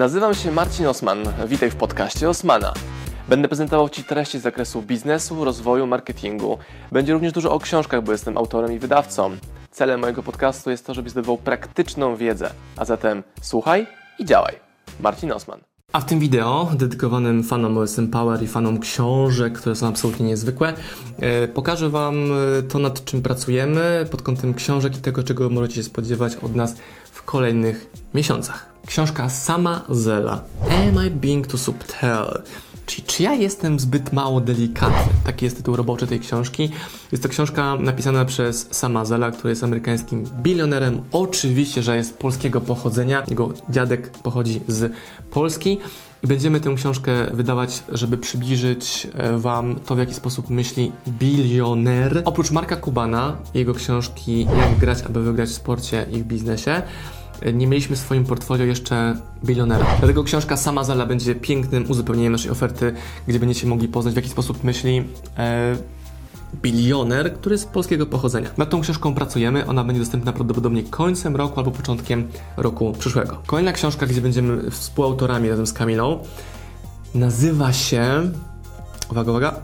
Nazywam się Marcin Osman. Witaj w podcaście Osmana. Będę prezentował Ci treści z zakresu biznesu, rozwoju, marketingu. Będzie również dużo o książkach, bo jestem autorem i wydawcą. Celem mojego podcastu jest to, żebyś zdobywał praktyczną wiedzę. A zatem słuchaj i działaj. Marcin Osman. A w tym wideo, dedykowanym fanom OSM Power i fanom książek, które są absolutnie niezwykłe, e, pokażę Wam e, to, nad czym pracujemy pod kątem książek i tego, czego możecie się spodziewać od nas w kolejnych miesiącach. Książka Sama Zela. Am I being too subtle? Czyli czy ja jestem zbyt mało delikatny? Taki jest tytuł roboczy tej książki. Jest to książka napisana przez Sama Zela, który jest amerykańskim bilionerem. Oczywiście, że jest polskiego pochodzenia. Jego dziadek pochodzi z Polski. Będziemy tę książkę wydawać, żeby przybliżyć e, Wam to, w jaki sposób myśli bilioner. Oprócz Marka Kubana, jego książki Jak grać, aby wygrać w sporcie i w biznesie, nie mieliśmy w swoim portfolio jeszcze bilionera. Dlatego książka sama Zala będzie pięknym uzupełnieniem naszej oferty, gdzie będziecie mogli poznać w jaki sposób myśli e, bilioner, który jest polskiego pochodzenia. Nad tą książką pracujemy, ona będzie dostępna prawdopodobnie końcem roku albo początkiem roku przyszłego. Kolejna książka, gdzie będziemy współautorami razem z Kamilą, nazywa się uwaga, uwaga,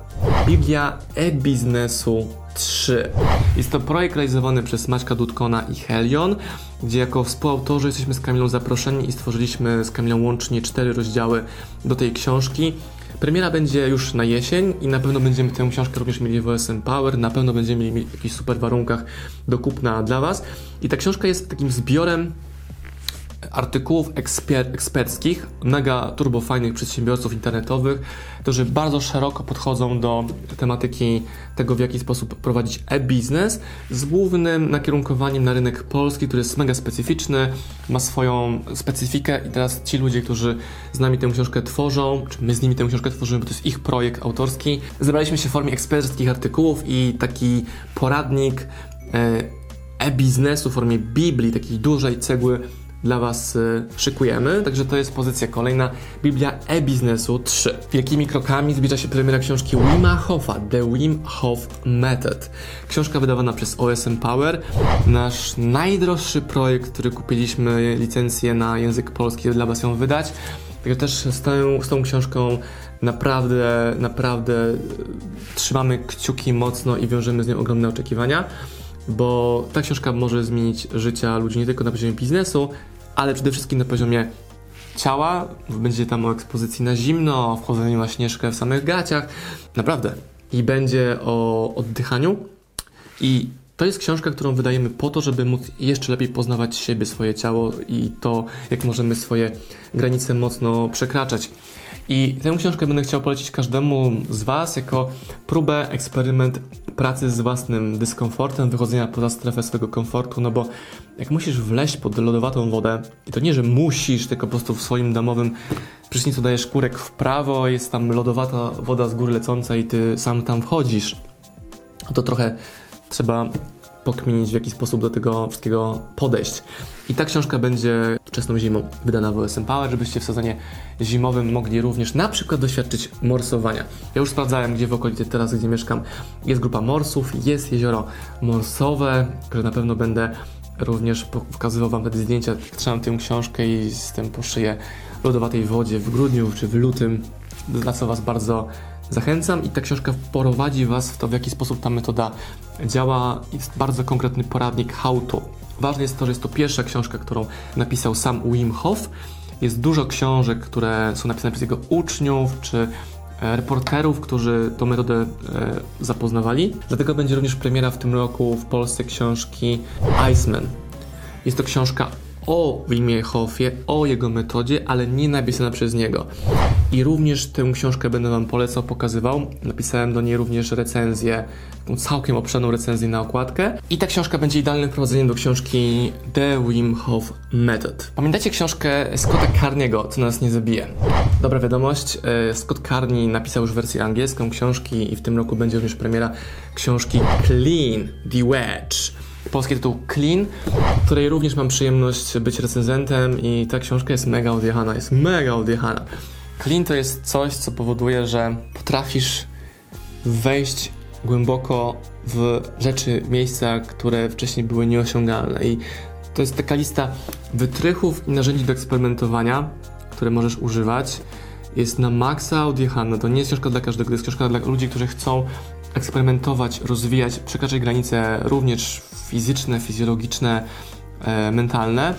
Biblia e-biznesu 3. Jest to projekt realizowany przez Maćka Dudkona i Helion, gdzie jako współautorzy jesteśmy z Kamilą zaproszeni i stworzyliśmy z Kamilą łącznie cztery rozdziały do tej książki. Premiera będzie już na jesień i na pewno będziemy tę książkę również mieli w OSM Power, na pewno będziemy mieli w jakichś super warunkach do kupna dla Was. I ta książka jest takim zbiorem artykułów eksper eksperckich, mega turbofajnych przedsiębiorców internetowych, którzy bardzo szeroko podchodzą do tematyki tego, w jaki sposób prowadzić e-biznes, z głównym nakierunkowaniem na rynek polski, który jest mega specyficzny, ma swoją specyfikę i teraz ci ludzie, którzy z nami tę książkę tworzą, czy my z nimi tę książkę tworzymy, bo to jest ich projekt autorski, zebraliśmy się w formie eksperckich artykułów i taki poradnik e, e-biznesu w formie Biblii, takiej dużej cegły dla Was y, szykujemy. Także to jest pozycja kolejna. Biblia e-biznesu 3. Wielkimi krokami zbliża się premiera książki Wima Hofa, The Wim Hof Method. Książka wydawana przez OSM Power. Nasz najdroższy projekt, który kupiliśmy licencję na język polski, dla Was ją wydać. Także też z tą, z tą książką naprawdę, naprawdę y, trzymamy kciuki mocno i wiążemy z nią ogromne oczekiwania bo ta książka może zmienić życia ludzi nie tylko na poziomie biznesu, ale przede wszystkim na poziomie ciała. Będzie tam o ekspozycji na zimno, o wchodzeniu na śnieżkę w samych gaciach. Naprawdę. I będzie o oddychaniu. I to jest książka, którą wydajemy po to, żeby móc jeszcze lepiej poznawać siebie, swoje ciało i to, jak możemy swoje granice mocno przekraczać. I tę książkę będę chciał polecić każdemu z Was jako próbę, eksperyment pracy z własnym dyskomfortem, wychodzenia poza strefę swojego komfortu, no bo jak musisz wleźć pod lodowatą wodę, i to nie, że musisz, tylko po prostu w swoim domowym prysznicu dajesz kurek w prawo, jest tam lodowata woda z góry lecąca i ty sam tam wchodzisz, to trochę trzeba pokminić, w jaki sposób do tego wszystkiego podejść. I ta książka będzie wczesną zimą wydana w OSM Power, żebyście w sezonie zimowym mogli również na przykład doświadczyć morsowania. Ja już sprawdzałem, gdzie w okolicy teraz, gdzie mieszkam, jest grupa morsów, jest jezioro morsowe, które na pewno będę również pokazywał Wam wtedy zdjęcia, trzymam tę książkę i jestem po szyję lodowatej wodzie w grudniu czy w lutym, dla co Was bardzo zachęcam i ta książka poprowadzi Was w to, w jaki sposób ta metoda działa. Jest bardzo konkretny poradnik how to. Ważne jest to, że jest to pierwsza książka, którą napisał sam Wim Hof. Jest dużo książek, które są napisane przez jego uczniów czy e, reporterów, którzy tą metodę e, zapoznawali. Dlatego będzie również premiera w tym roku w Polsce książki Iceman. Jest to książka o Wimie Hofie, o jego metodzie, ale nie napisana przez niego. I również tę książkę będę Wam polecał, pokazywał. Napisałem do niej również recenzję, taką całkiem obszerną recenzję na okładkę. I ta książka będzie idealnym prowadzeniem do książki The Wim Hof Method. Pamiętacie książkę Scotta Carniego, Co nas nie zabije? Dobra wiadomość, e, Scott Carney napisał już wersję angielską książki i w tym roku będzie również premiera książki Clean the Wedge polski tytuł Clean, której również mam przyjemność być recenzentem i ta książka jest mega odjechana, jest mega odjechana. Clean to jest coś, co powoduje, że potrafisz wejść głęboko w rzeczy, miejsca, które wcześniej były nieosiągalne i to jest taka lista wytrychów i narzędzi do eksperymentowania, które możesz używać. Jest na maksa odjechane. To nie jest książka dla każdego, to jest książka dla ludzi, którzy chcą eksperymentować, rozwijać, przekraczać granice również fizyczne, fizjologiczne, e, mentalne.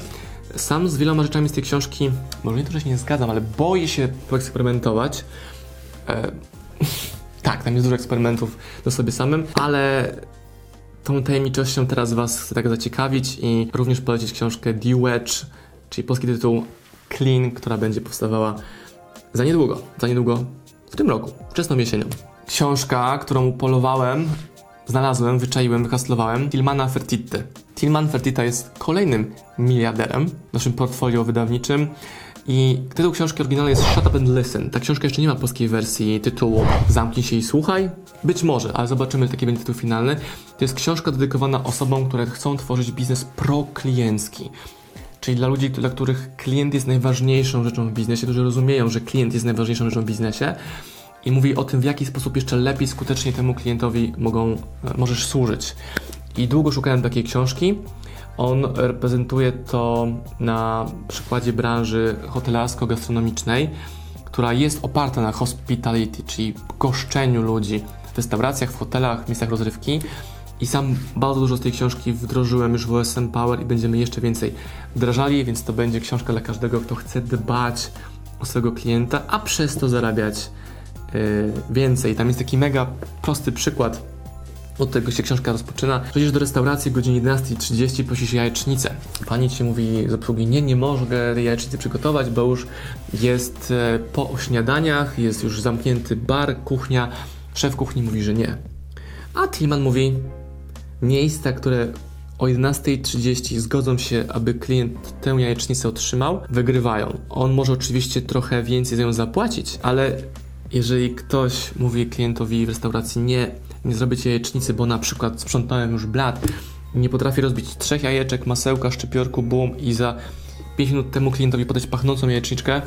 Sam z wieloma rzeczami z tej książki, może nie to, że się nie zgadzam, ale boję się poeksperymentować. E, tak, tam jest dużo eksperymentów do sobie samym, ale tą tajemniczością teraz Was chcę tak zaciekawić i również polecić książkę The Wedge, czyli polski tytuł Clean, która będzie powstawała za niedługo, za niedługo w tym roku, wczesną jesienią. Książka, którą polowałem, znalazłem, wyczaiłem, wyhaslowałem, Tilmana Fertitte. Tilman Fertitta jest kolejnym miliarderem w naszym portfolio wydawniczym i tytuł książki oryginalnej jest Shut Up and Listen. Ta książka jeszcze nie ma polskiej wersji tytułu Zamknij się i słuchaj. Być może, ale zobaczymy, jaki będzie tytuł finalny. To jest książka dedykowana osobom, które chcą tworzyć biznes prokliencki. Czyli dla ludzi, dla których klient jest najważniejszą rzeczą w biznesie, którzy rozumieją, że klient jest najważniejszą rzeczą w biznesie i mówi o tym, w jaki sposób jeszcze lepiej, skutecznie temu klientowi mogą, e, możesz służyć. I długo szukałem takiej książki. On reprezentuje to na przykładzie branży hotelarsko-gastronomicznej, która jest oparta na hospitality, czyli goszczeniu ludzi w restauracjach, w hotelach, miejscach rozrywki. I sam bardzo dużo z tej książki wdrożyłem już w OSM Power i będziemy jeszcze więcej wdrażali, więc to będzie książka dla każdego, kto chce dbać o swojego klienta, a przez to zarabiać więcej. Tam jest taki mega prosty przykład. Od tego się książka rozpoczyna. Przejdziesz do restauracji o godzinie 11.30, prosisz jajecznicę. Pani ci mówi z obsługi, nie, nie mogę jajecznicy przygotować, bo już jest e, po śniadaniach, jest już zamknięty bar, kuchnia. Szef kuchni mówi, że nie. A Tillman mówi, miejsca, które o 11.30 zgodzą się, aby klient tę jajecznicę otrzymał, wygrywają. On może oczywiście trochę więcej za nią zapłacić, ale jeżeli ktoś mówi klientowi w restauracji nie, nie zrobię ci jajecznicy, bo na przykład sprzątałem już blat, nie potrafię rozbić trzech jajeczek, masełka, szczypiorku, bum i za 5 minut temu klientowi podać pachnącą jajeczniczkę,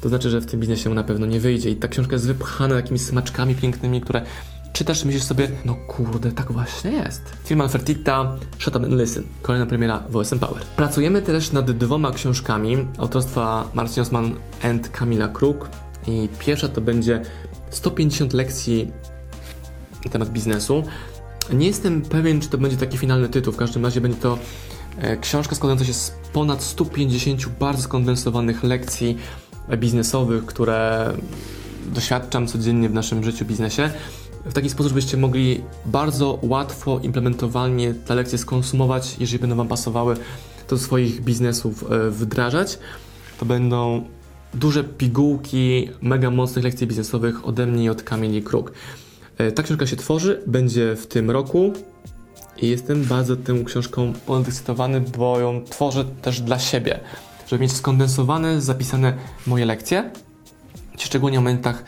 to znaczy, że w tym biznesie mu na pewno nie wyjdzie. I ta książka jest wypchana takimi smaczkami pięknymi, które czytasz i myślisz sobie, no kurde, tak właśnie jest. Firma Fertitta, Shut Up and Listen, kolejna premiera w OSM Power. Pracujemy też nad dwoma książkami autorstwa Marcin Osman and Kamila Kruk i pierwsza to będzie 150 lekcji na temat biznesu. Nie jestem pewien, czy to będzie taki finalny tytuł, w każdym razie będzie to e, książka składająca się z ponad 150 bardzo skondensowanych lekcji biznesowych, które doświadczam codziennie w naszym życiu, biznesie w taki sposób, żebyście mogli bardzo łatwo, implementowalnie te lekcje skonsumować, jeżeli będą Wam pasowały, do swoich biznesów e, wdrażać. To będą duże pigułki mega mocnych lekcji biznesowych ode mnie i od Kamili Kruk. E, ta książka się tworzy, będzie w tym roku i jestem bardzo tą książką podekscytowany, bo ją tworzę też dla siebie, żeby mieć skondensowane, zapisane moje lekcje, szczególnie w momentach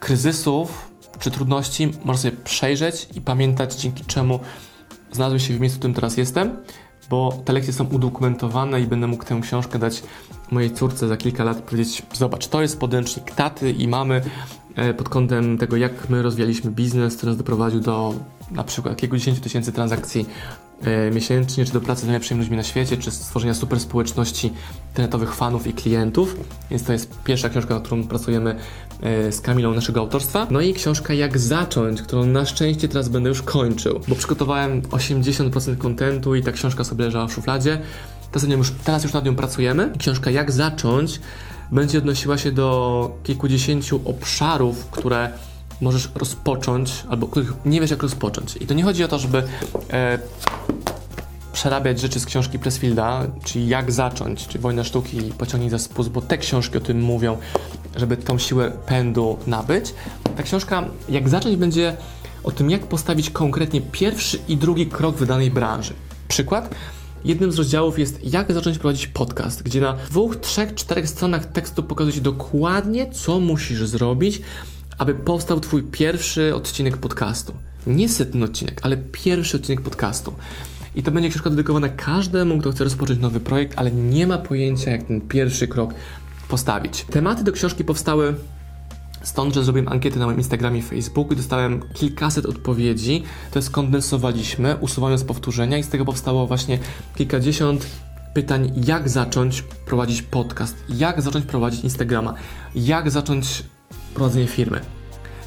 kryzysów, czy trudności można sobie przejrzeć i pamiętać, dzięki czemu znalazłem się w miejscu, w którym teraz jestem, bo te lekcje są udokumentowane i będę mógł tę książkę dać mojej córce za kilka lat powiedzieć, zobacz, to jest podręcznik taty i mamy e, pod kątem tego, jak my rozwijaliśmy biznes, który nas doprowadził do na przykład kilkudziesięciu tysięcy transakcji miesięcznie, czy do pracy z najlepszymi ludźmi na świecie, czy stworzenia super społeczności internetowych fanów i klientów. Więc to jest pierwsza książka, nad którą pracujemy e, z Kamilą naszego autorstwa. No i książka Jak zacząć, którą na szczęście teraz będę już kończył, bo przygotowałem 80% kontentu i ta książka sobie leżała w szufladzie. Teraz już, teraz już nad nią pracujemy. Książka Jak zacząć będzie odnosiła się do kilkudziesięciu obszarów, które możesz rozpocząć, albo których nie wiesz jak rozpocząć. I to nie chodzi o to, żeby e, przerabiać rzeczy z książki Pressfielda, czyli jak zacząć, czy Wojna Sztuki i Pociągnij za spust, bo te książki o tym mówią, żeby tą siłę pędu nabyć. Ta książka, jak zacząć, będzie o tym, jak postawić konkretnie pierwszy i drugi krok w danej branży. Przykład? Jednym z rozdziałów jest jak zacząć prowadzić podcast, gdzie na dwóch, trzech, czterech stronach tekstu pokazuje dokładnie, co musisz zrobić, aby powstał Twój pierwszy odcinek podcastu. Nie setny odcinek, ale pierwszy odcinek podcastu. I to będzie książka dedykowana każdemu, kto chce rozpocząć nowy projekt, ale nie ma pojęcia, jak ten pierwszy krok postawić. Tematy do książki powstały Stąd, że zrobiłem ankietę na moim Instagramie i Facebooku i dostałem kilkaset odpowiedzi. To skondensowaliśmy, usuwając powtórzenia i z tego powstało właśnie kilkadziesiąt pytań, jak zacząć prowadzić podcast, jak zacząć prowadzić Instagrama, jak zacząć prowadzenie firmy.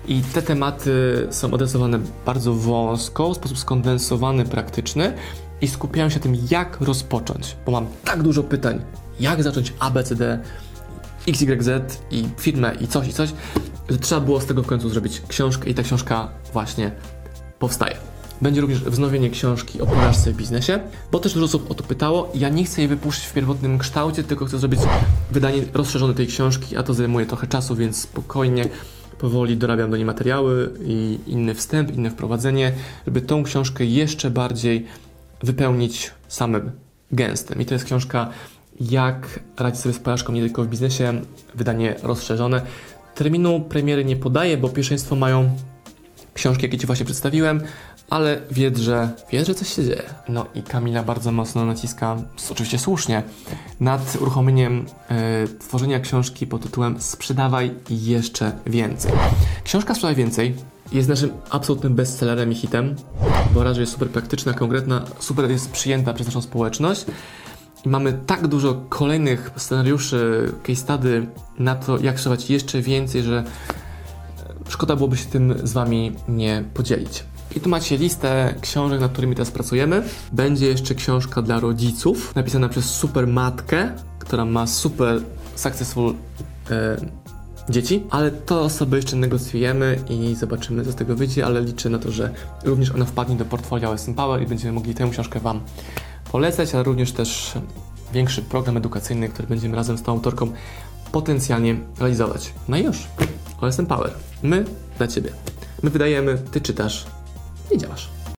I te tematy są adresowane bardzo wąsko, w sposób skondensowany, praktyczny i skupiają się na tym, jak rozpocząć, bo mam tak dużo pytań, jak zacząć ABCD, XYZ i firmę i coś i coś, że trzeba było z tego w końcu zrobić książkę i ta książka właśnie powstaje. Będzie również wznowienie książki o porażce w biznesie, bo też dużo osób o to pytało. Ja nie chcę jej wypuścić w pierwotnym kształcie, tylko chcę zrobić wydanie rozszerzone tej książki, a to zajmuje trochę czasu, więc spokojnie, powoli dorabiam do niej materiały i inny wstęp, inne wprowadzenie, żeby tą książkę jeszcze bardziej wypełnić samym gęstym. I to jest książka jak radzić sobie z porażką nie tylko w biznesie, wydanie rozszerzone. Terminu premiery nie podaję, bo pierwszeństwo mają książki, jakie Ci właśnie przedstawiłem, ale wiedz, że, wiedz, że coś się dzieje. No i Kamila bardzo mocno naciska, oczywiście słusznie, nad uruchomieniem e, tworzenia książki pod tytułem Sprzedawaj jeszcze więcej. Książka Sprzedawaj więcej jest naszym absolutnym bestsellerem i hitem, bo raz, że jest super praktyczna, konkretna, super jest przyjęta przez naszą społeczność. Mamy tak dużo kolejnych scenariuszy, case study na to, jak sprzedawać jeszcze więcej, że szkoda byłoby się tym z Wami nie podzielić. I tu macie listę książek, nad którymi teraz pracujemy. Będzie jeszcze książka dla rodziców, napisana przez super matkę, która ma super successful e, dzieci, ale to sobie jeszcze negocjujemy i zobaczymy, co z tego wyjdzie, ale liczę na to, że również ona wpadnie do portfolio OSM Power i będziemy mogli tę książkę Wam polecać, ale również też większy program edukacyjny, który będziemy razem z tą autorką potencjalnie realizować. No i już. OSM Power. My dla Ciebie. My wydajemy, Ty czytasz i działasz.